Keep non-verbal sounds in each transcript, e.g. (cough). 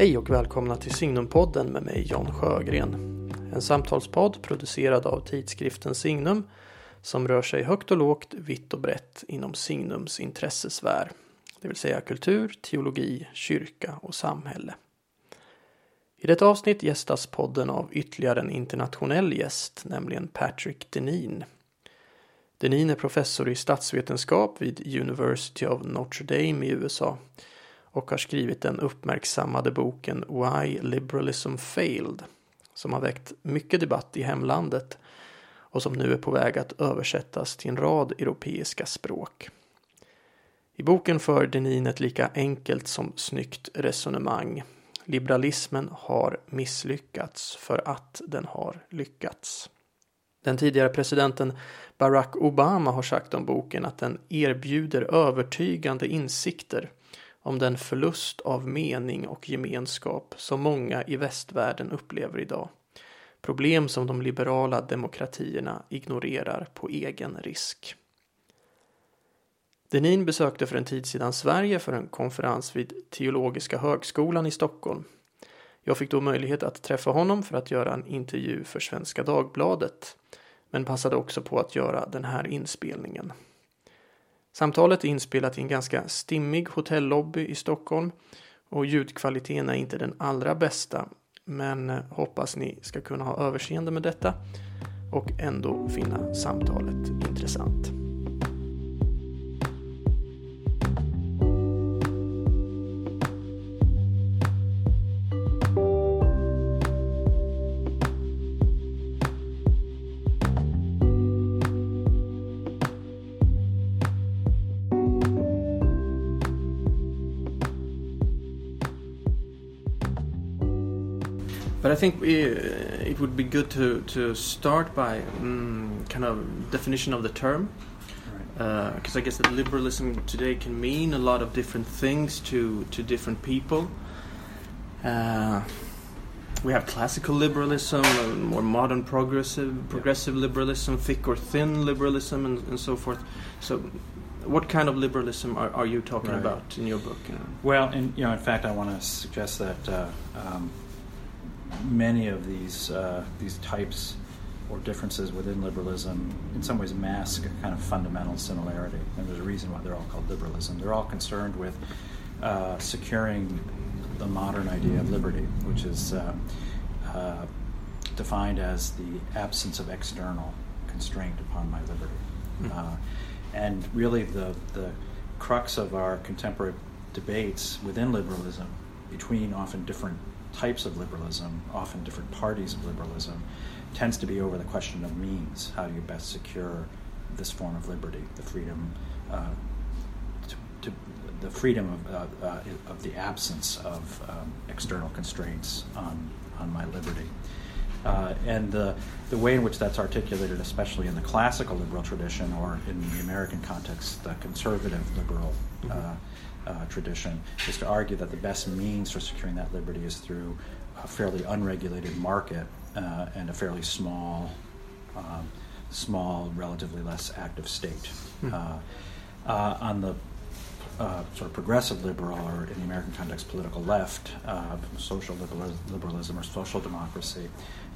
Hej och välkomna till Signumpodden med mig John Sjögren. En samtalspodd producerad av tidskriften Signum som rör sig högt och lågt, vitt och brett inom Signums intressesfär. Det vill säga kultur, teologi, kyrka och samhälle. I detta avsnitt gästas podden av ytterligare en internationell gäst, nämligen Patrick Denin. Denin är professor i statsvetenskap vid University of Notre Dame i USA och har skrivit den uppmärksammade boken Why Liberalism Failed som har väckt mycket debatt i hemlandet och som nu är på väg att översättas till en rad europeiska språk. I boken för Denin ett lika enkelt som snyggt resonemang. Liberalismen har misslyckats för att den har lyckats. Den tidigare presidenten Barack Obama har sagt om boken att den erbjuder övertygande insikter om den förlust av mening och gemenskap som många i västvärlden upplever idag. Problem som de liberala demokratierna ignorerar på egen risk. Denin besökte för en tid sedan Sverige för en konferens vid Teologiska högskolan i Stockholm. Jag fick då möjlighet att träffa honom för att göra en intervju för Svenska Dagbladet men passade också på att göra den här inspelningen. Samtalet är inspelat i en ganska stimmig hotellobby i Stockholm och ljudkvaliteten är inte den allra bästa men eh, hoppas ni ska kunna ha överseende med detta och ändå finna samtalet intressant. But I think we, uh, it would be good to, to start by um, kind of definition of the term, because uh, I guess that liberalism today can mean a lot of different things to to different people. Uh, we have classical liberalism, uh, more modern progressive progressive yeah. liberalism, thick or thin liberalism, and, and, so forth. So, what kind of liberalism are, are you talking right. about in your book? Well, in, you know, in fact, I want to suggest that. Uh, um, many of these uh, these types or differences within liberalism in some ways mask a kind of fundamental similarity. And there's a reason why they're all called liberalism. They're all concerned with uh, securing the modern idea of liberty, which is uh, uh defined as the absence of external constraint upon my liberty. Mm-hmm. and really, the, the crux of our contemporary debates within liberalism between often different types of liberalism, often different parties of liberalism, tends to be over the question of means. How do you best secure this form of liberty, the freedom, uh, to, to, the freedom of, uh, uh, of the absence of um, external constraints on, on my liberty. Uh, and the, the way in which that's articulated, especially in the classical liberal tradition or in the American context, the conservative liberal uh, mm-hmm uh, tradition is to argue that the best means for securing that liberty is through a fairly unregulated market uh, and a fairly small, um, small, relatively less active state. Hmm. Uh, uh on the uh, sort of progressive liberal, or in the American context, political left, uh, social liberalism or social democracy,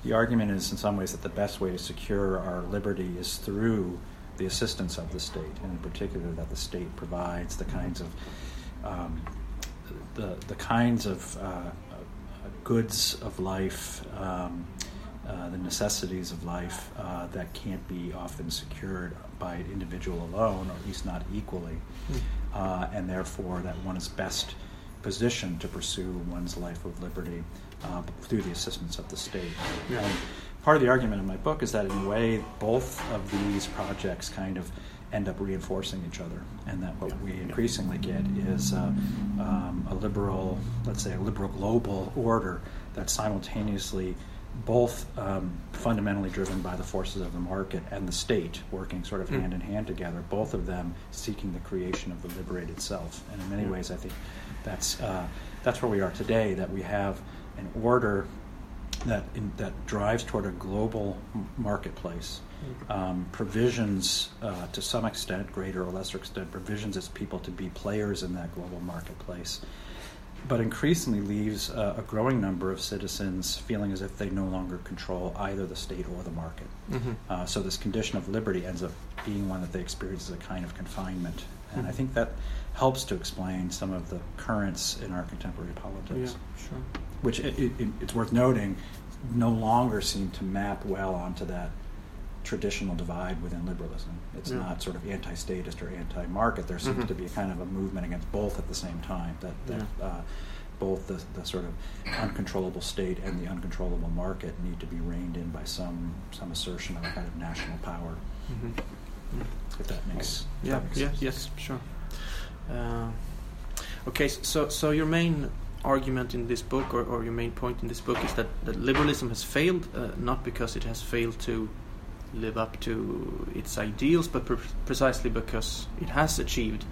the argument is in some ways that the best way to secure our liberty is through the assistance of the state, and in particular that the state provides the kinds of um, the, the kinds of uh, uh, goods of life, um, uh, the necessities of life uh, that can't be often secured by an individual alone, or at least not equally, mm. and therefore that one is best positioned to pursue one's life of liberty uh, through the assistance of the state. Yeah. Part of the argument in my book is that, in a way, both of these projects kind of end up reinforcing each other, and that what we increasingly get is uh, um, a liberal, let's say, a liberal global order that's simultaneously both um, fundamentally driven by the forces of the market and the state working sort of mm. hand in hand together, both of them seeking the creation of the liberated self. And in many mm. ways, I think that's, uh, that's where we are today, that we have an order that, in, that drives toward a global marketplace um, provisions uh, to some extent, greater or lesser extent, provisions its people to be players in that global marketplace. but increasingly leaves a, a, growing number of citizens feeling as if they no longer control either the state or the market. Mm-hmm. Uh, so this condition of liberty ends up being one that they experience as a kind of confinement, and mm-hmm. I think that helps to explain some of the currents in our contemporary politics. Yeah, sure. Which it, it, it's worth noting no longer seem to map well onto that traditional divide within liberalism. It's yeah. not sort of anti-statist or anti-market. There seems mm-hmm. to be a kind of a movement against both at the same time. That, that yeah. uh, both the, the sort of uncontrollable state and the uncontrollable market need to be reined in by some some assertion of a kind of national power. Mm-hmm. If that makes yeah that makes yeah sense. yes sure. Uh, okay, so so your main argument in this book, or, or your main point in this book, is that, that liberalism has failed, uh, not because it has failed to live up to its ideals, but pre- precisely because it has achieved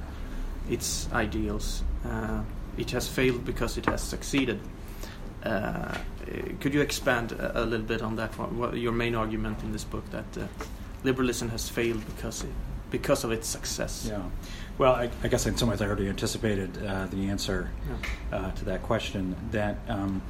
its ideals. Uh, it has failed because it has succeeded. Uh, could you expand a, a, little bit on that? What, your main argument in this book that uh, liberalism has failed because it, because of its success. Yeah. Well, I, I guess in some ways I already anticipated uh, the answer yeah. uh, to that question. That um,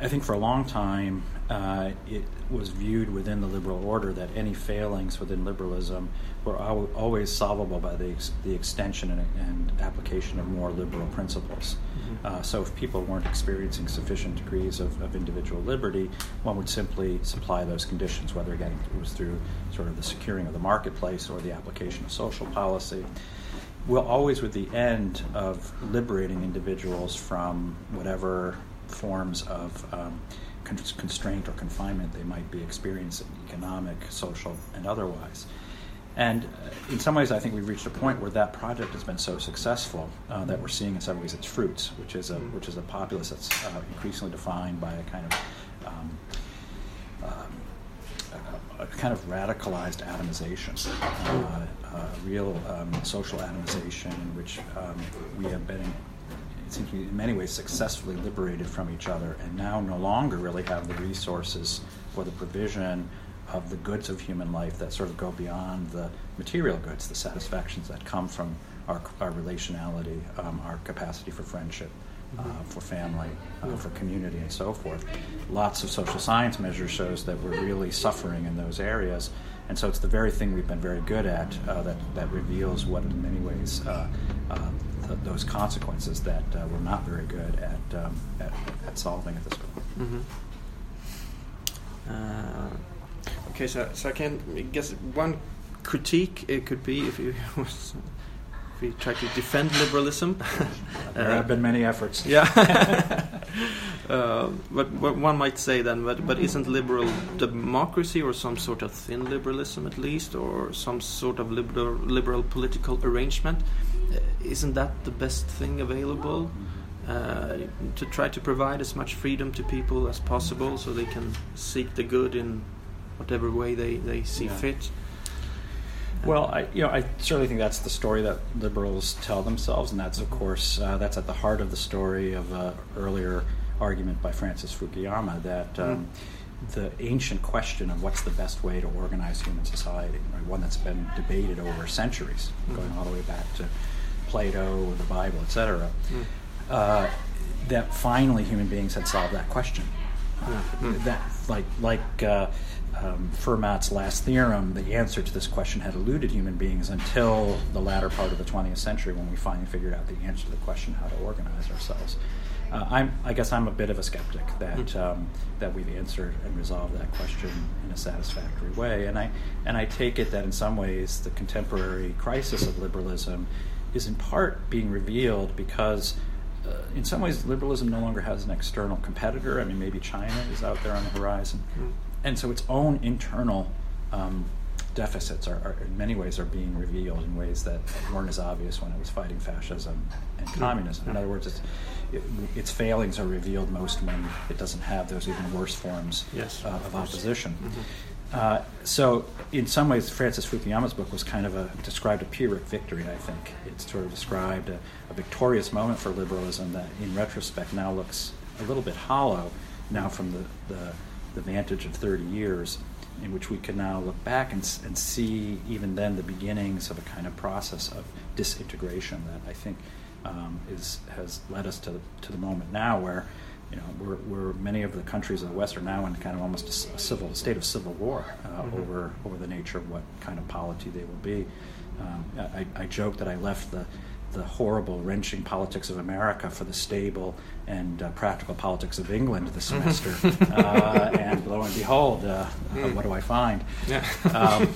I think for a long time uh, it was viewed within the liberal order that any failings within liberalism were al- always solvable by the, ex- the extension and, and, application of more liberal principles. Mm-hmm. Uh, so, if people weren't experiencing sufficient degrees of, of, individual liberty, one would simply supply those conditions, whether again it was through sort of the securing of the marketplace or the application of social policy. Well, always with the end of liberating individuals from whatever forms of um, constraint or confinement they might be experiencing, economic, social, and otherwise. And uh, in some ways, I think we've reached a point where that project has been so successful uh, that we're seeing, in some ways, its fruits, which is a which is a populace that's uh, increasingly defined by a kind of um, um, a, a, kind of radicalized atomization, uh, uh real um, social atomization, in which um, we have been seems to be in many ways successfully liberated from each other and now no longer really have the resources for the provision of the goods of human life that sort of go beyond the material goods, the satisfactions that come from our, our relationality, um, our capacity for friendship, uh, for family, uh, for community, and so forth. Lots of social science measures shows that we're really suffering in those areas, and so it's the very thing we've been very good at uh, that that reveals what, in many ways, uh, those consequences that uh, we're not very good at, um, at, at, solving at this point. Mm-hmm. Uh, okay, so, so I can I guess one critique it could be if you (laughs) if we try to defend liberalism. (laughs) there have been many efforts. (laughs) Yeah. uh, but, but, one might say then, but, but isn't liberal democracy or some sort of thin liberalism at least, or some sort of liberal, liberal political arrangement? Uh, isn't that the best thing available? Uh, to try to provide as much freedom to people as possible so they can seek the good in whatever way they, they see yeah. fit. Well, I, you know, I certainly think that's the story that liberals tell themselves, and that's, of course, uh, that's at the heart of the story of an earlier argument by Francis Fukuyama that um, mm. the ancient question of what's the best way to organize human society, right, one that's been debated over centuries, mm. going all the way back to Plato or the Bible, etc. Mm. Uh, that finally human beings had solved that question. Uh, that like like uh, um, Fermat's last theorem, the answer to this question had eluded human beings until the latter part of the 20th century when we finally figured out the answer to the question how to organize ourselves. Uh, I'm, I guess I'm a bit of a skeptic that hmm. um, that we've answered and resolved that question in a satisfactory way, and I and I take it that in some ways the contemporary crisis of liberalism is in part being revealed because, uh, in some ways, liberalism no longer has an external competitor. I mean, maybe China is out there on the horizon, mm. and so its own internal um, deficits are, are, in many ways, are being revealed in ways that weren't as obvious when it was fighting fascism and hmm. communism. In other words, it's, it, its failings are revealed most when it doesn't have those even worse forms yes, uh, of, of opposition. Mm-hmm. Uh, so, in some ways, Francis Fukuyama's book was kind of a described a Pyrrhic victory. I think it sort of described a, a, victorious moment for liberalism that, in retrospect, now looks a little bit hollow. Now, from the, the, the vantage of 30 years, in which we can now look back and, and see even then the beginnings of a kind of process of disintegration that I think um, is has led us to to the moment now where you know we're, we're many of the countries of the West are now in kind of almost a, civil state of civil war uh, mm-hmm. over over the nature of what kind of polity they will be. Um, I, I joke that I left the the horrible, wrenching politics of America for the stable and uh, practical politics of England this mm-hmm. semester. (laughs) uh, and lo and behold, uh, mm. what do I find? Yeah. Um,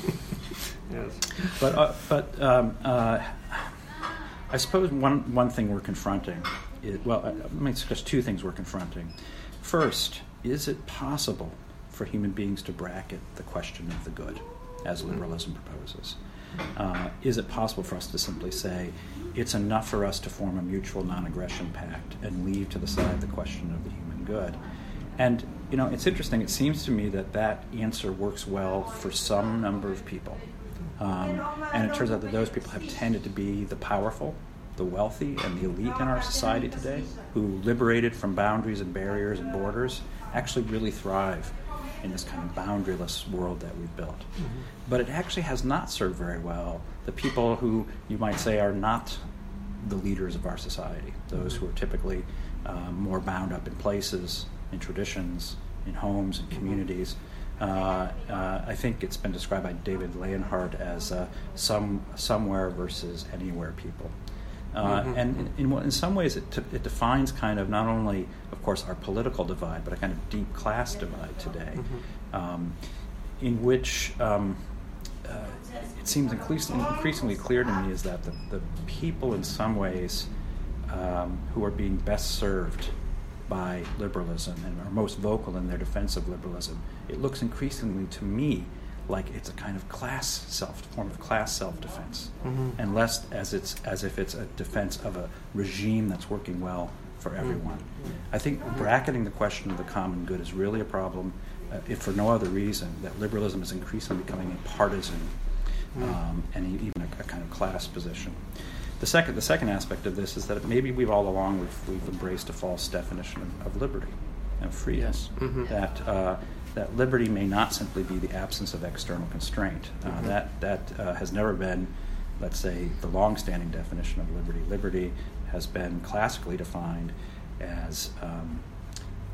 (laughs) yes. But, uh, but um, uh, I suppose one, one thing we're confronting well, let me discuss two things we're confronting. First, is it possible for human beings to bracket the question of the good, as liberalism proposes? Uh, is it possible for us to simply say it's enough for us to form a mutual non-aggression pact and leave to the side the question of the human good? And you know, it's interesting. It seems to me that that answer works well for some number of people, um, and it turns out that those people have tended to be the powerful, the wealthy, and the elite in our society today, who, liberated from boundaries and barriers and borders, actually really thrive in this kind of boundaryless world that we've built. Mm-hmm. But it actually has not served very well the people who you might say are not the leaders of our society, those who are typically um, more bound up in places, in traditions, in homes and communities. Uh, uh, I think it's been described by David Leonhardt as uh, some somewhere versus anywhere people. Uh, mm-hmm. And in, in, in, some ways, it, t- it defines kind of not only, of course, our political divide, but a kind of deep class divide today, mm-hmm. um, in which um, uh, it seems increasingly, increasingly, clear to me is that the, the people, in some ways, um, who are being best served by liberalism and are most vocal in their defense of liberalism, it looks increasingly to me like it's a kind of class self form of class self defense, mm-hmm. and less as it's as if it's a defense of a regime that's working well for mm-hmm. everyone. Mm-hmm. I think bracketing the question of the common good is really a problem, uh, if for no other reason that liberalism is increasingly becoming a partisan mm-hmm. um, and even a, a, kind of class position. The second, the second aspect of this is that maybe we've all along we've, we've embraced a false definition of, of liberty and freedom. Yes. Mm-hmm. That uh, that liberty may not simply be the absence of external constraint. Uh, mm-hmm. That that uh, has never been, let's say, the long-standing definition of liberty. Liberty has been classically defined as um,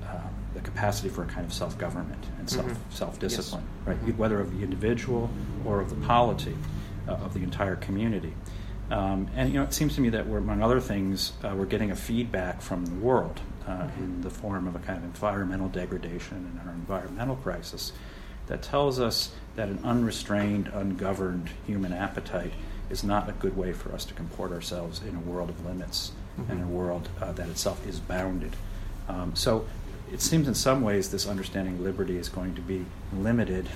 uh, the capacity for a kind of self-government and self mm-hmm. self-discipline, yes. right? Mm-hmm. Whether of the individual or of the polity uh, of the entire community. Um, and you know, it seems to me that we're, among other things, uh, we're getting a feedback from the world uh, in the form of a kind of environmental degradation and our environmental crisis that tells us that an unrestrained, ungoverned human appetite is not a good way for us to comport ourselves in a world of limits mm-hmm. and a world uh, that itself is bounded. Um, so it seems in some ways this understanding of liberty is going to be limited,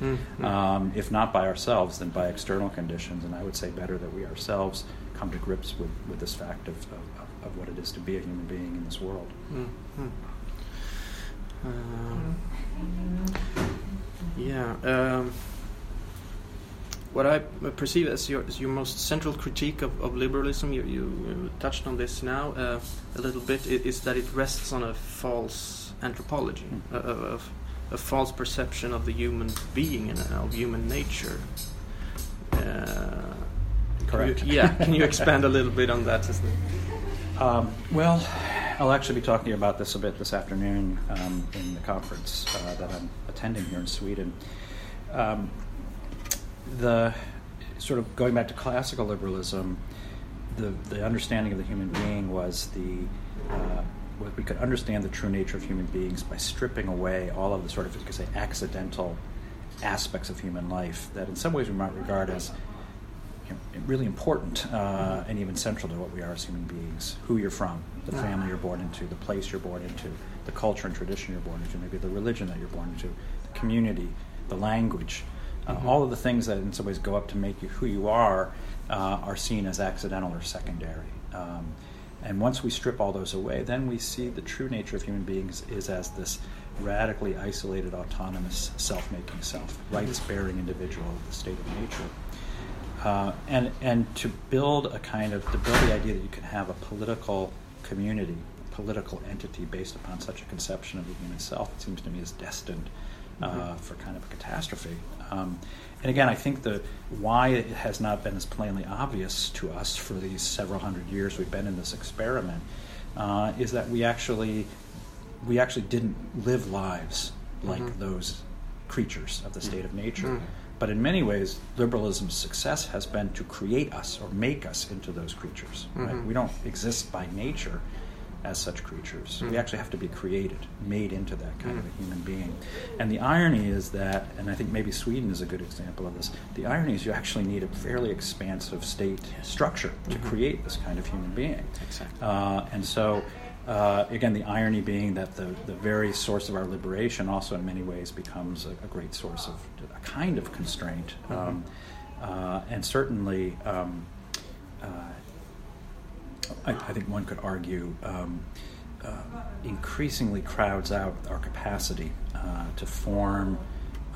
mm-hmm. um, if not by ourselves, then by external conditions. And I would say better that we ourselves come to grips with, with this fact of, of, of what it is to be a human being in this world. Mm-hmm. Uh, yeah. Um, what I perceive as your, as your most central critique of, of liberalism, you, you, touched on this now uh, a little bit, is that it rests on a false anthropology, mm. a, a, a, false perception of the human being and of human nature. Uh, Correct. Can you, yeah, can you (laughs) expand a little bit on that? Um, well, I'll actually be talking about this a bit this afternoon um, in the conference uh, that I'm attending here in Sweden. Um, the sort of going back to classical liberalism, the, the understanding of the human being was the uh, we could understand the true nature of human beings by stripping away all of the sort of you could say accidental aspects of human life that in some ways we might regard as you know, really important uh, and even central to what we are as human beings. Who you're from, the family you're born into, the place you're born into, the culture and tradition you're born into, maybe the religion that you're born into, the community, the language. Uh, mm-hmm. All of the things that in some ways go up to make you who you are uh, are seen as accidental or secondary. Um, and once we strip all those away, then we see the true nature of human beings is as this radically isolated, autonomous, self making self, rights bearing individual of the state of nature. Uh, and and to build a kind of to build the idea that you can have a political community, a political entity based upon such a conception of the human self, it seems to me is destined uh, Mhm. for kind of a catastrophe. Um, and again, I think the why it has not been as plainly obvious to us for these several hundred years we've been in this experiment uh, is that we actually we actually didn't live lives like Mhm. those creatures of the state of nature. Mm. But in many ways, liberalism's success has been to create us or make us into those creatures. Right? Mhm. We don't exist by nature as such creatures. Mm. We actually have to be created, made into that kind of Mm. a human being. And the irony is that, and I think maybe Sweden is a good example of this, the irony is you actually need a fairly expansive state structure to Mhm. create this kind of human being. Exactly. Uh, and so, uh, again, the irony being that the, the very source of our liberation also, in many ways, becomes a, a great source of a kind of constraint. Um, uh, and certainly, um, uh, I, I think one could argue, um, uh, increasingly crowds out our capacity uh, to form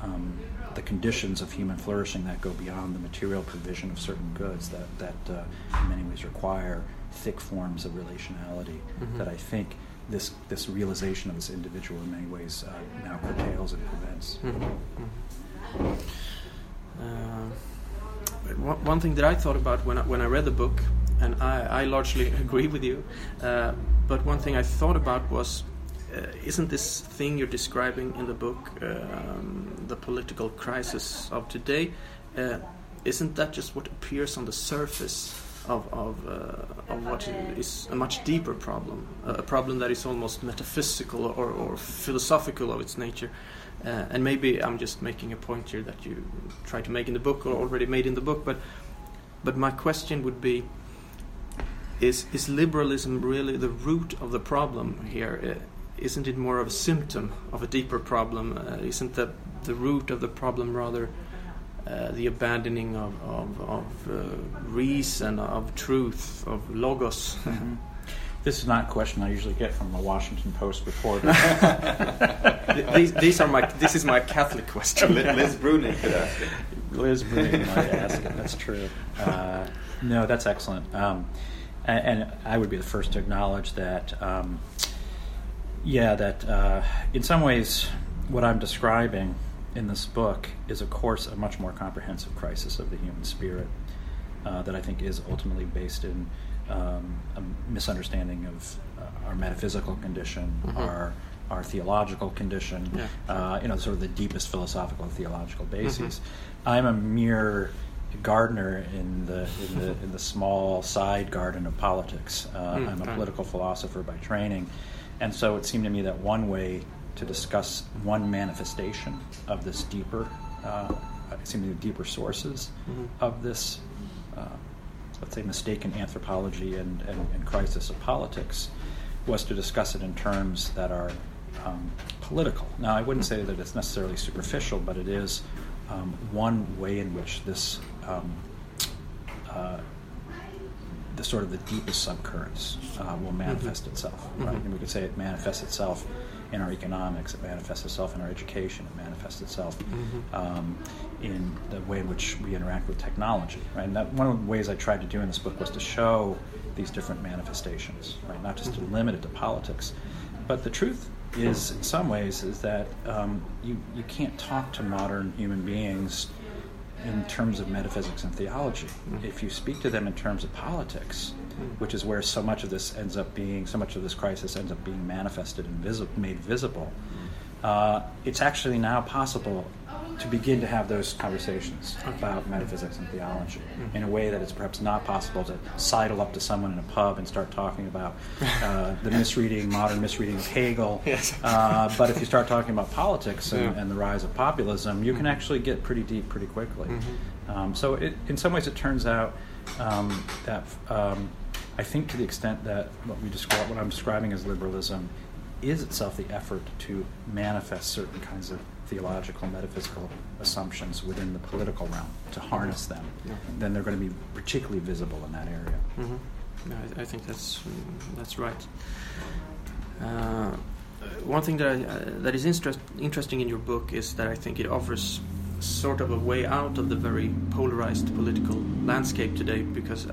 um, the conditions of human flourishing that go beyond the material provision of certain goods that, that uh, in many ways require thick forms of relationality Mhm. that I think this, this realization of this individual in many ways uh, now curtails and prevents. Mhm, mhm. Uh, one, one thing that I thought about when I, when I read the book, and I, I largely (laughs) agree with you, uh, but one thing I thought about was uh, isn't this thing you're describing in the book, um, the political crisis of today, uh, isn't that just what appears on the surface of, of, uh, of what is a much deeper problem, a problem that is almost metaphysical or, or philosophical of its nature? Uh, and maybe I'm just making a point here that you try to make in the book or already made in the book, but but my question would be: Is is liberalism really the root of the problem here? Uh, isn't it more of a symptom of a deeper problem? Uh, isn't the the root of the problem rather uh, the abandoning of of, of uh, reason, of truth, of logos? Mhm. This is not a question I usually get from a Washington Post reporter. (laughs) (laughs) these, these are my this is my Catholic question. Liz Bruenig could ask it. Liz Bruenig might ask it. That's true. Uh, no, that's excellent. Um, and, and I would be the first to acknowledge that. Um, yeah, that uh, in some ways, what I'm describing in this book is, of course, a much more comprehensive crisis of the human spirit uh, that I think is ultimately based in um, a misunderstanding of uh, our metaphysical condition, Mhm. our our theological condition, Yeah. uh, you know, sort of the deepest philosophical and theological bases. Mhm. I'm a mere gardener in the in the in the small side garden of politics. Uh, Mm, I'm a fine. political philosopher by training, and so it seemed to me that one way to discuss one manifestation of this deeper, uh, it seemed to be deeper sources Mhm. of this, uh, let's say, mistaken anthropology and, and, and crisis of politics, was to discuss it in terms that are um, political. Now, I wouldn't say that it's necessarily superficial, but it is um, one way in which this, um, uh, the sort of the deepest subcurrents uh, will manifest itself. Right? Mhm. And we could say it manifests itself in our economics, it manifests itself in our education, it manifests itself Mhm. um, in the way in which we interact with technology. Right? And that, one of the ways I tried to do in this book was to show these different manifestations, right? Not just to Mhm. limit it to politics, but the truth is, in some ways, is that um, you you can't talk to modern human beings in terms of metaphysics and theology. Mhm. If you speak to them in terms of politics, Mhm. which is where so much of this ends up being, so much of this crisis ends up being manifested and visi- made visible, uh, it's actually now possible to begin to have those conversations about metaphysics and theology Mhm. in a way that it's perhaps not possible to sidle up to someone in a pub and start talking about (laughs) uh, the misreading, modern misreading of Hegel. (laughs) Yes. Uh, but if you start talking about politics and, Yeah. and the rise of populism, you can Mhm. actually get pretty deep pretty quickly. Mhm. Um, so, it, in some ways, it turns out um, that um, I think, to the extent that what we describe, what I'm describing as liberalism, is itself the effort to manifest certain kinds of theological, metaphysical assumptions within the political realm, to harness them, Yeah. then they're going to be particularly visible in that area. hmm No, I, I think that's that's right. Uh, one thing that I, uh, that is interest, interesting in your book is that I think it offers sort of a way out of the very polarized political landscape today because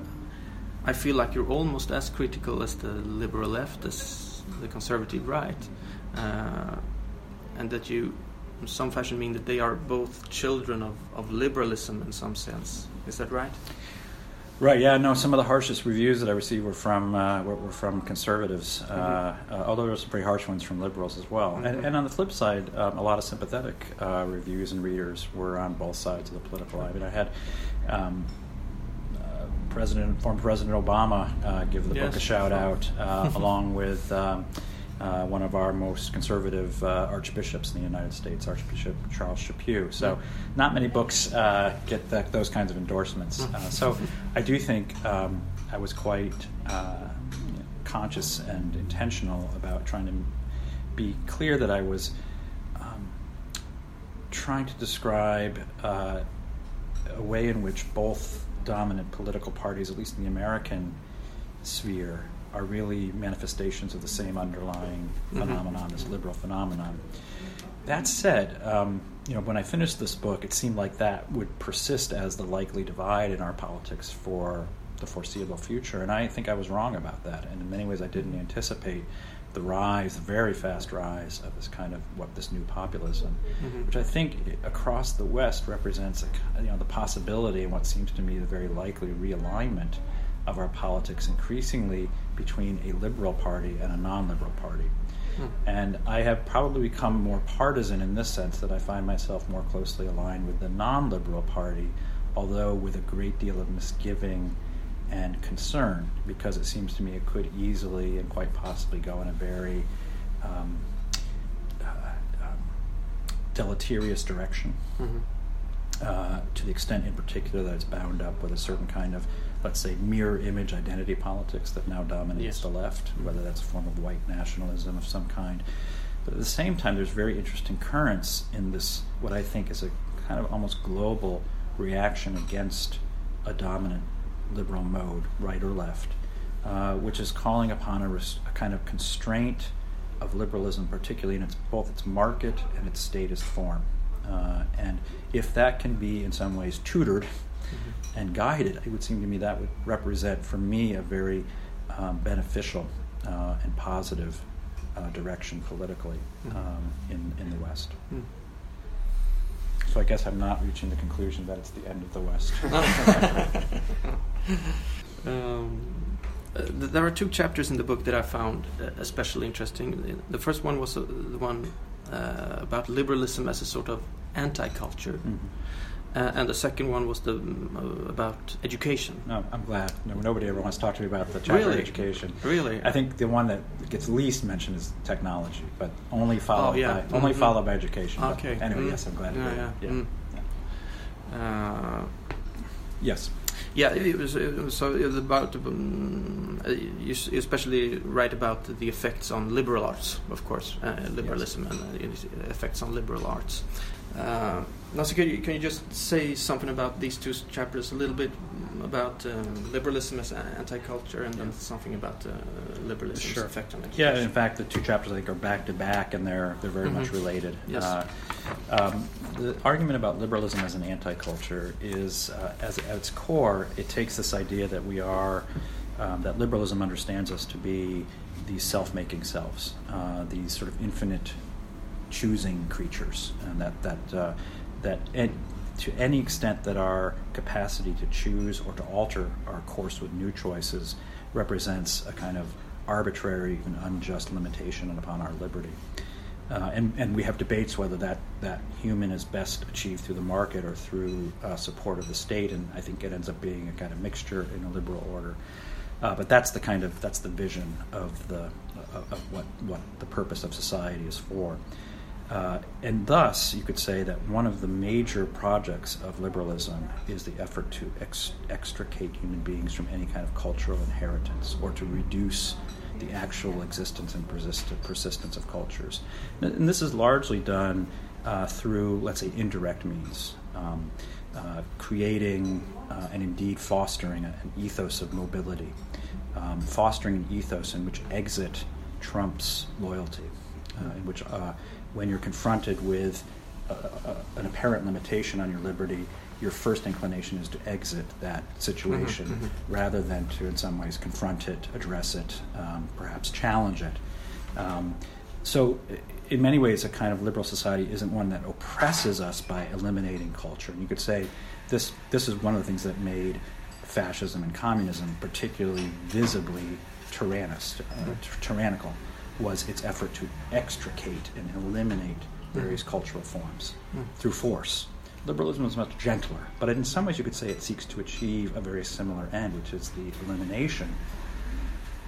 I feel like you're almost as critical as the liberal left as the conservative right, uh, and that you in some fashion mean that they are both children of, of liberalism in some sense. Is that right? Right. Yeah. No. Some of the harshest reviews that I received were from uh, were, were, from conservatives, uh, mm-hmm. uh, uh, although there were some pretty harsh ones from liberals as well. Mm-hmm. And, and, on the flip side, um, a lot of sympathetic uh, reviews and readers were on both sides of the political. I mean, I had. Um, uh, President, former President Obama, give the yes. book a shout out, (laughs) along with um, uh, one of our most conservative uh, archbishops in the United States, Archbishop Charles Chaput. So, not many books uh, get that, those kinds of endorsements. Uh, so, I do think um, I was quite uh, conscious and intentional about trying to be clear that I was um, trying to describe uh, a way in which both dominant political parties, at least in the American sphere, are really manifestations of the same underlying mm-hmm. phenomenon, this liberal phenomenon. That said, um, you know, when I finished this book, it seemed like that would persist as the likely divide in our politics for the foreseeable future, and I think I was wrong about that. And in many ways, I didn't anticipate the rise, the very fast rise of this kind of what this new populism, mm-hmm. which I think across the West represents a, you know the possibility and what seems to me the very likely realignment of our politics increasingly between a liberal party and a non liberal party. Hmm. And I have probably become more partisan in this sense that I find myself more closely aligned with the non liberal party, although with a great deal of misgiving and concern, because it seems to me it could easily and quite possibly go in a very um, uh, um, deleterious direction. Mm-hmm. Uh, to the extent, in particular, that it's bound up with a certain kind of let's say, mirror image identity politics that now dominates yes. the left, whether that's a form of white nationalism of some kind. But at the same time, there's very interesting currents in this, what I think is a kind of almost global reaction against a dominant liberal mode, right or left, uh, which is calling upon a, res- a, kind of constraint of liberalism, particularly in its, both its market and its statist form. Uh, and if that can be in some ways tutored mm-hmm. and guided, it would seem to me that would represent for me a very um, beneficial uh, and positive uh, direction politically mm-hmm. um, in, in the West. Mm. So I guess I'm not reaching the conclusion that it's the end of the West. (laughs) (laughs) um, uh, there are two chapters in the book that I found uh, especially interesting. The first one was uh, the one uh, about liberalism as a sort of anti-culture. Mm-hmm. Uh, and the second one was the uh, about education. No, I'm glad. No, nobody ever wants to talk to me about the chapter really? education. Really, I think the one that gets least mentioned is technology, but only followed oh, yeah. by mm-hmm. only followed by education. Okay. But anyway, mm. yes, I'm glad. Yeah, yeah. yeah. Mm. yeah. Uh, yes. Yeah, it was, it was, so it was about um, uh, you, especially write about the effects on liberal arts, of course, uh, liberalism yes. and uh, effects on liberal arts. Uh, Lasse, can you, can you just say something about these two chapters, a little bit about uh, liberalism as anti-culture, and then something about uh, liberalism's sure. effect on education? Yeah, in fact, the two chapters I think are back to back, and they're they're very mm-hmm. much related. Yes. Uh, um, the argument about liberalism as an anti-culture is, uh, as at its core, it takes this idea that we are um, that liberalism understands us to be these self-making selves, uh, these sort of infinite choosing creatures, and that that that to any extent that our capacity to choose or to alter our course with new choices represents a kind of arbitrary and unjust limitation upon our liberty. Uh, and, and we have debates whether that, that human is best achieved through the market or through uh, support of the state, and I think it ends up being a kind of mixture in a liberal order. Uh, but that's the kind of that's the vision of the of what what the purpose of society is for. Uh, and thus, you could say that one of the major projects of liberalism is the effort to ex- extricate human beings from any kind of cultural inheritance or to reduce the actual existence and persist- persistence of cultures. And this is largely done uh, through, let's say, indirect means. Um, uh, creating uh, and indeed fostering an ethos of mobility, um, fostering an ethos in which exit trumps loyalty, uh, in which uh, when you're confronted with a, a, an apparent limitation on your liberty, your first inclination is to exit that situation mm-hmm, mm-hmm. rather than to, in some ways, confront it, address it, um, perhaps challenge it. Um, so, in many ways, a kind of liberal society isn't one that oppresses us by eliminating culture. And you could say this, this is one of the things that made fascism and communism particularly visibly tyrannist, uh, tyrannical, was its effort to extricate and eliminate mm-hmm. various cultural forms mm-hmm. through force. Liberalism is much gentler, but in some ways you could say it seeks to achieve a very similar end, which is the elimination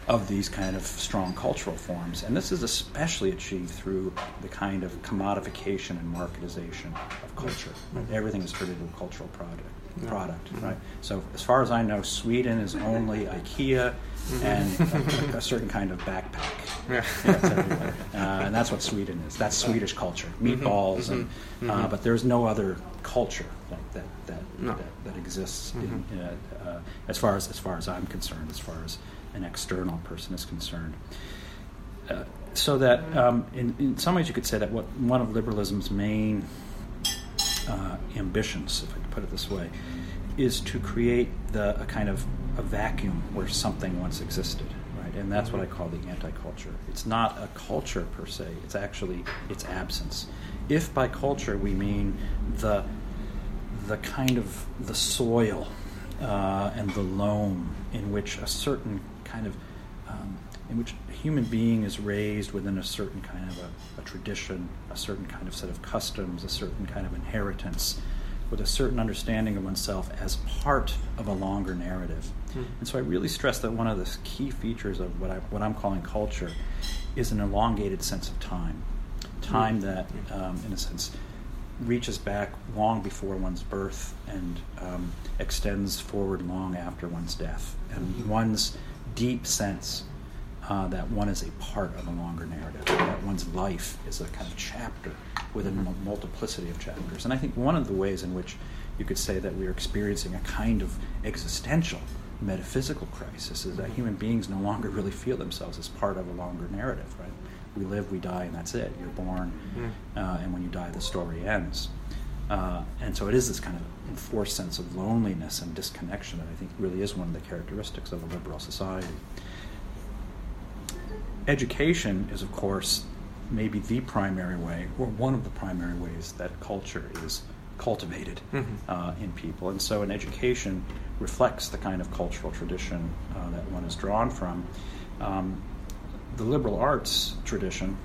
of these kind of strong cultural forms. And this is especially achieved through the kind of commodification and marketization of culture. Right? Everything is turned into a cultural product. Product, right? So, as far as I know, Sweden is only IKEA and a, a (laughs) certain kind of backpack. Yeah. Everywhere. (laughs) Uh, and that's what Sweden is. That's Swedish culture. Meatballs, and uh, but there's no other culture like that that No. that, that exists in, uh, uh, as far as as far as I'm concerned, as far as an external person is concerned. Uh, so that um, in, in some ways you could say that what one of liberalism's main uh, ambitions, if I could put it this way, is to create the a kind of a vacuum where something once existed, And that's what I call the anti-culture. It's not a culture per se; it's actually its absence. If by culture we mean the the kind of the soil uh, and the loam in which a certain kind of um, in which a human being is raised within a certain kind of a, a tradition, a certain kind of set of customs, a certain kind of inheritance, with a certain understanding of oneself as part of a longer narrative. And so I really stress that one of the key features of what, I, what I'm calling culture is an elongated sense of time. Time that, um, in a sense, reaches back long before one's birth and um, extends forward long after one's death. And one's deep sense uh, that one is a part of a longer narrative, that one's life is a kind of chapter within a multiplicity of chapters. And I think one of the ways in which you could say that we are experiencing a kind of existential metaphysical crisis is that human beings no longer really feel themselves as part of a longer narrative, right? We live, we die, and that's it. You're born, uh, and when you die, the story ends. Uh, and so it is this kind of enforced sense of loneliness and disconnection that I think really is one of the characteristics of a liberal society. Education is, of course, maybe the primary way, or one of the primary ways that culture is cultivated Mhm. uh, in people. And so an education reflects the kind of cultural tradition uh, that one is drawn from. Um, the liberal arts tradition,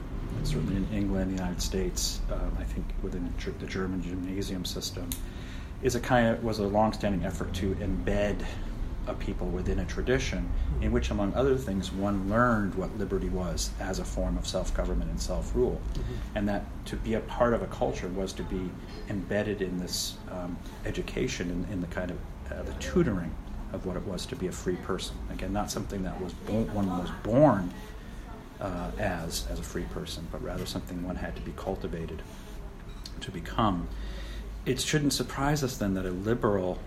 certainly in England, the United States, um, I think within the the German gymnasium system, is a kind of was a long-standing effort to embed a people within a tradition in which, among other things, one learned what liberty was as a form of self-government and self-rule, and that to be a part of a culture was to be embedded in this um, education in, in the kind of uh, the tutoring of what it was to be a free person. Again, not something that was bo- one was born uh, as as a free person, but rather something one had to be cultivated to become. It shouldn't surprise us then that a liberal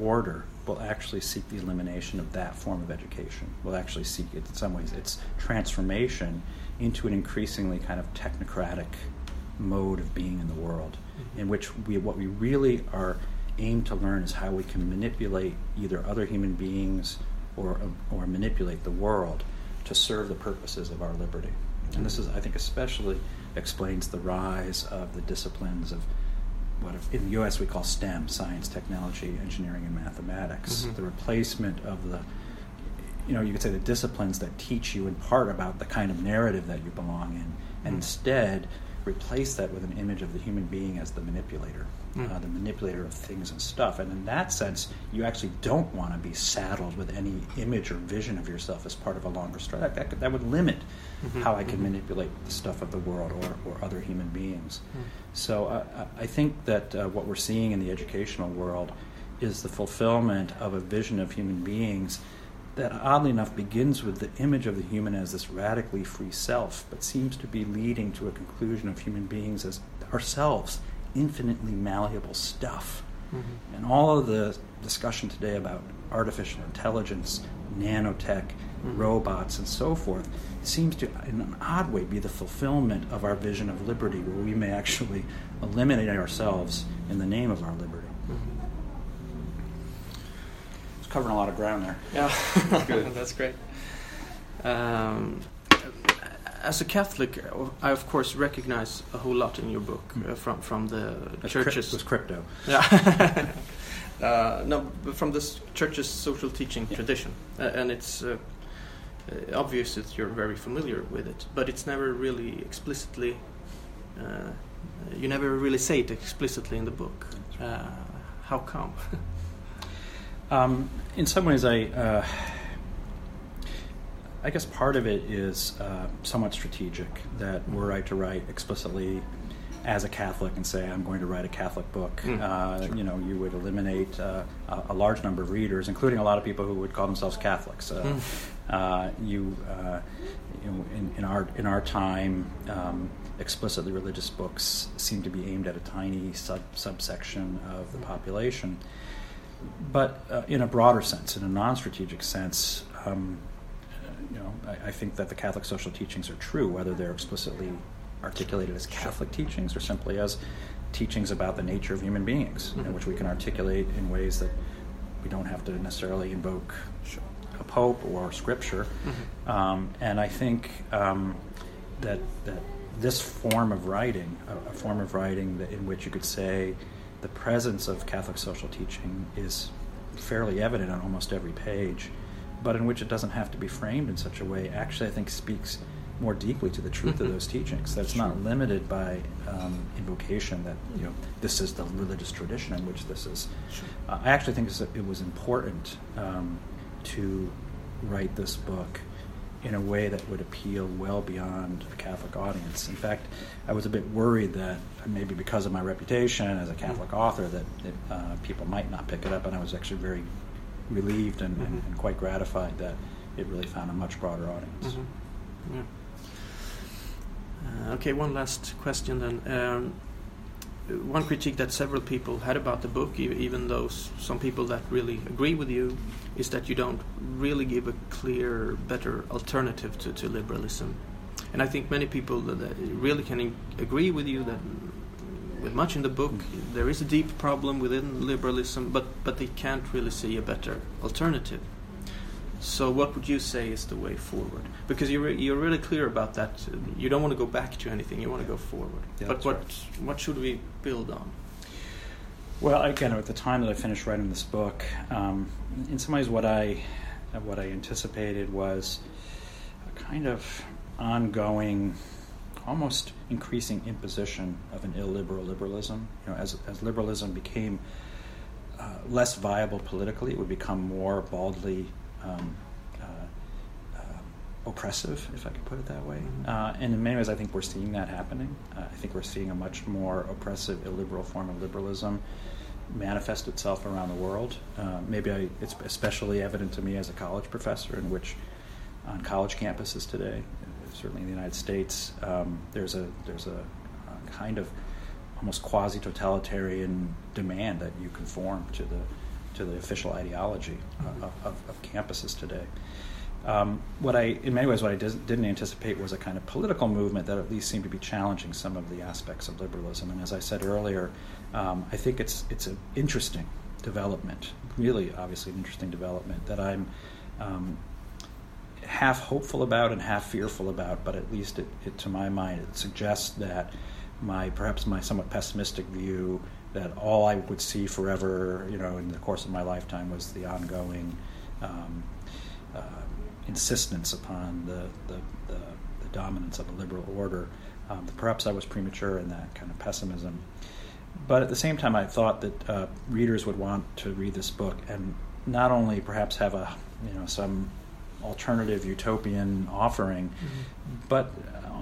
order will actually seek the elimination of that form of education. Will actually seek, it in some ways, its transformation into an increasingly kind of technocratic mode of being in the world, mm-hmm. in which we, what we really are aimed to learn is how we can manipulate either other human beings or, or manipulate the world to serve the purposes of our liberty. And this is, I think, especially explains the rise of the disciplines of what in the U.S. we call STEM: science, technology, engineering, and mathematics. Mhm. The replacement of the, you know, you could say the disciplines that teach you in part about the kind of narrative that you belong in, and Mhm. instead replace that with an image of the human being as the manipulator, Mm. uh, the manipulator of things and stuff. And in that sense, you actually don't want to be saddled with any image or vision of yourself as part of a longer story. That, that, that would limit Mhm. how I can Mhm. manipulate the stuff of the world or, or other human beings. Mm. So uh, I I think that uh, what we're seeing in the educational world is the fulfillment of a vision of human beings that oddly enough begins with the image of the human as this radically free self, but seems to be leading to a conclusion of human beings as ourselves infinitely malleable stuff. Mhm. And all of the discussion today about artificial intelligence, nanotech, Mhm. robots, and so forth seems to, in an odd way, be the fulfillment of our vision of liberty, where we may actually (laughs) eliminate ourselves in the name of our liberty. Mhm. It's covering a lot of ground there. Yeah, Good. (laughs) that's great. Um, as a Catholic, I of course recognize a whole lot in your book Mm. uh, from from the That's churches. Crypt- was crypto. Yeah. (laughs) (laughs) uh, no, from the s- church's social teaching Yeah. tradition, uh, and it's uh, uh, obvious that you're very familiar with it, but it's never really explicitly. Uh, you never really say it explicitly in the book. Uh, how come? Um, in some ways, I, uh, I guess part of it is uh, somewhat strategic. That were I to write explicitly as a Catholic and say I'm going to write a Catholic book, Mm, uh, sure. you know, you would eliminate uh, a, large number of readers, including a lot of people who would call themselves Catholics. Uh, Mm. uh, you, uh, you know, in, in our in our time, um, explicitly religious books seem to be aimed at a tiny sub subsection of the population. But uh, in a broader sense, in a non-strategic sense, um, you know, I, I think that the Catholic social teachings are true, whether they're explicitly articulated as Catholic teachings or simply as teachings about the nature of human beings, you know, Mhm. which we can articulate in ways that we don't have to necessarily invoke a pope or scripture. Mhm. Um, and I think um, that that this form of writing, a, a form of writing that in which you could say the presence of Catholic social teaching is fairly evident on almost every page, but in which it doesn't have to be framed in such a way, actually, I think speaks more deeply to the truth of Mhm. those teachings. That it's not limited by um, invocation that you know this is the religious tradition in which this is. Sure. Uh, I actually think it was important um, to write this book in a way that would appeal well beyond a Catholic audience. In fact, I was a bit worried that maybe because of my reputation as a Catholic author that it, uh, people might not pick it up, and I was actually very relieved and, and, Mhm. and quite gratified that it really found a much broader audience. Mhm. Yeah. Uh, okay, one last question then. Um, one critique that several people had about the book, even those some people that really agree with you, is that you don't really give a clear, better alternative to, to liberalism. And I think many people that, really can agree with you that with much in the book there is a deep problem within liberalism, but but they can't really see a better alternative. So, what would you say is the way forward? Because you're re- you're really clear about that. You don't want to go back to anything. You want to go forward. Yeah, but what right. what should we build on? Well, again, at the time that I finished writing this book, um, in some ways, what I what I anticipated was a kind of ongoing, almost increasing imposition of an illiberal liberalism. You know, as as liberalism became uh, less viable politically, it would become more baldly um, oppressive, if I could put it that way. Mhm. Uh, and in many ways, I think we're seeing that happening. Uh, I think we're seeing a much more oppressive, illiberal form of liberalism manifest itself around the world. Uh, maybe I, it's especially evident to me as a college professor, in which on college campuses today, certainly in the United States, um, there's a there's a, a kind of almost quasi-totalitarian demand that you conform to the to the official ideology uh, of, of, of campuses today. Um, what I, in many ways, what I dis- didn't anticipate was a kind of political movement that at least seemed to be challenging some of the aspects of liberalism. And as I said earlier, um, I think it's it's an interesting development, really, obviously, an interesting development that I'm um, half hopeful about and half fearful about. But at least, it, it, to my mind, it suggests that my perhaps my somewhat pessimistic view that all I would see forever, you know, in the course of my lifetime was the ongoing. Um, uh, insistence upon the, the, the, the, dominance of a liberal order. Um, perhaps I was premature in that kind of pessimism. But at the same time, I thought that uh, readers would want to read this book and not only perhaps have a, you know, some alternative utopian offering, Mm-hmm. but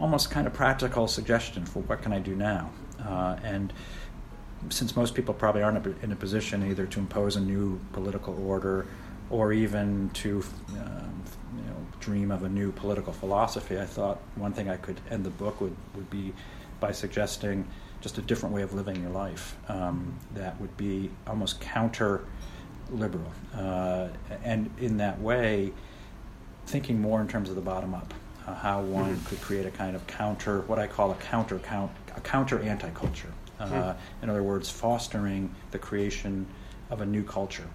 almost kind of practical suggestion for what can I do now. Uh, and since most people probably aren't in a position either to impose a new political order or even to um, you know, dream of a new political philosophy, I thought one thing I could end the book would, would be by suggesting just a different way of living your life um, that would be almost counter liberal. Uh, and in that way, thinking more in terms of the bottom up, uh, how one Mhm. could create a kind of counter, what I call a counter count, a counter anti culture. Uh, Mhm. In other words, fostering the creation of a new culture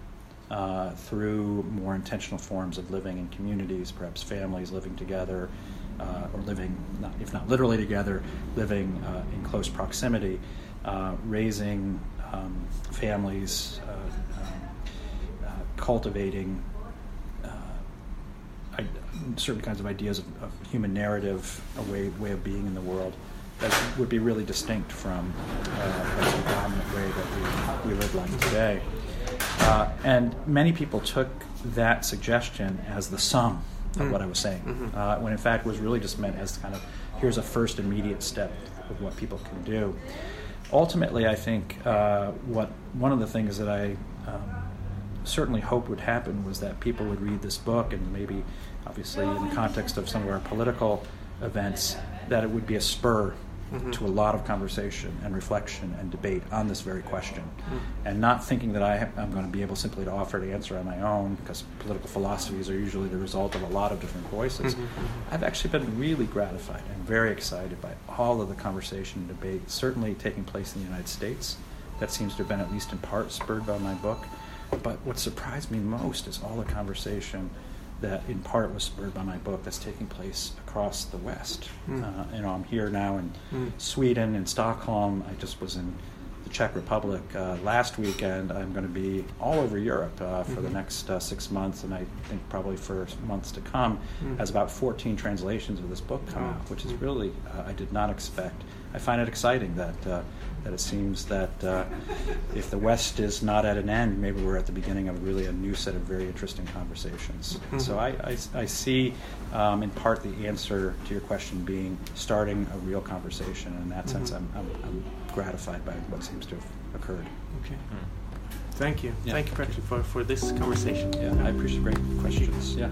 uh, through more intentional forms of living in communities, perhaps families living together, uh, or living, not, if not literally together, living uh, in close proximity, uh, raising um, families, uh, um, cultivating I, certain kinds of ideas of, of, human narrative, a way, way of being in the world that would be really distinct from uh, the dominant way that we, we live life today. Uh, and many people took that suggestion as the sum of mm. what I was saying, mm-hmm. uh, when in fact it was really just meant as kind of here's a first immediate step of what people can do. Ultimately, I think uh, what one of the things that I um, certainly hoped would happen was that people would read this book and maybe, obviously, in the context of some of our political events, that it would be a spur mm-hmm. to a lot of conversation and reflection and debate on this very question. Mm-hmm. And not thinking that I am going to be able simply to offer an answer on my own, because political philosophies are usually the result of a lot of different voices. Mm-hmm. I've actually been really gratified and very excited by all of the conversation and debate, certainly taking place in the United States. That seems to have been, at least in part, spurred by my book. But what surprised me most is all the conversation that in part was spurred by my book that's taking place across the West. Mm. Uh, you know, I'm here now in mm. Sweden, in Stockholm. I just was in the Czech Republic uh, last weekend. I'm going to be all over Europe uh, for mm-hmm. the next uh, six months, and I think probably for months to come. Mm. Has about 14 translations of this book come out, which is hmm. really uh, I did not expect. I find it exciting that uh, that it seems that uh, if the West is not at an end, maybe we're at the beginning of really a new set of very interesting conversations. Mm-hmm. So I, I, I see, um, in part, the answer to your question being starting a real conversation. And in that mm-hmm. sense, I'm, I'm, I'm, gratified by what seems to have occurred. Okay. Mm. Thank you. Yeah. Thank you, Patrick, for, for this conversation. Yeah, I appreciate great questions. Yeah.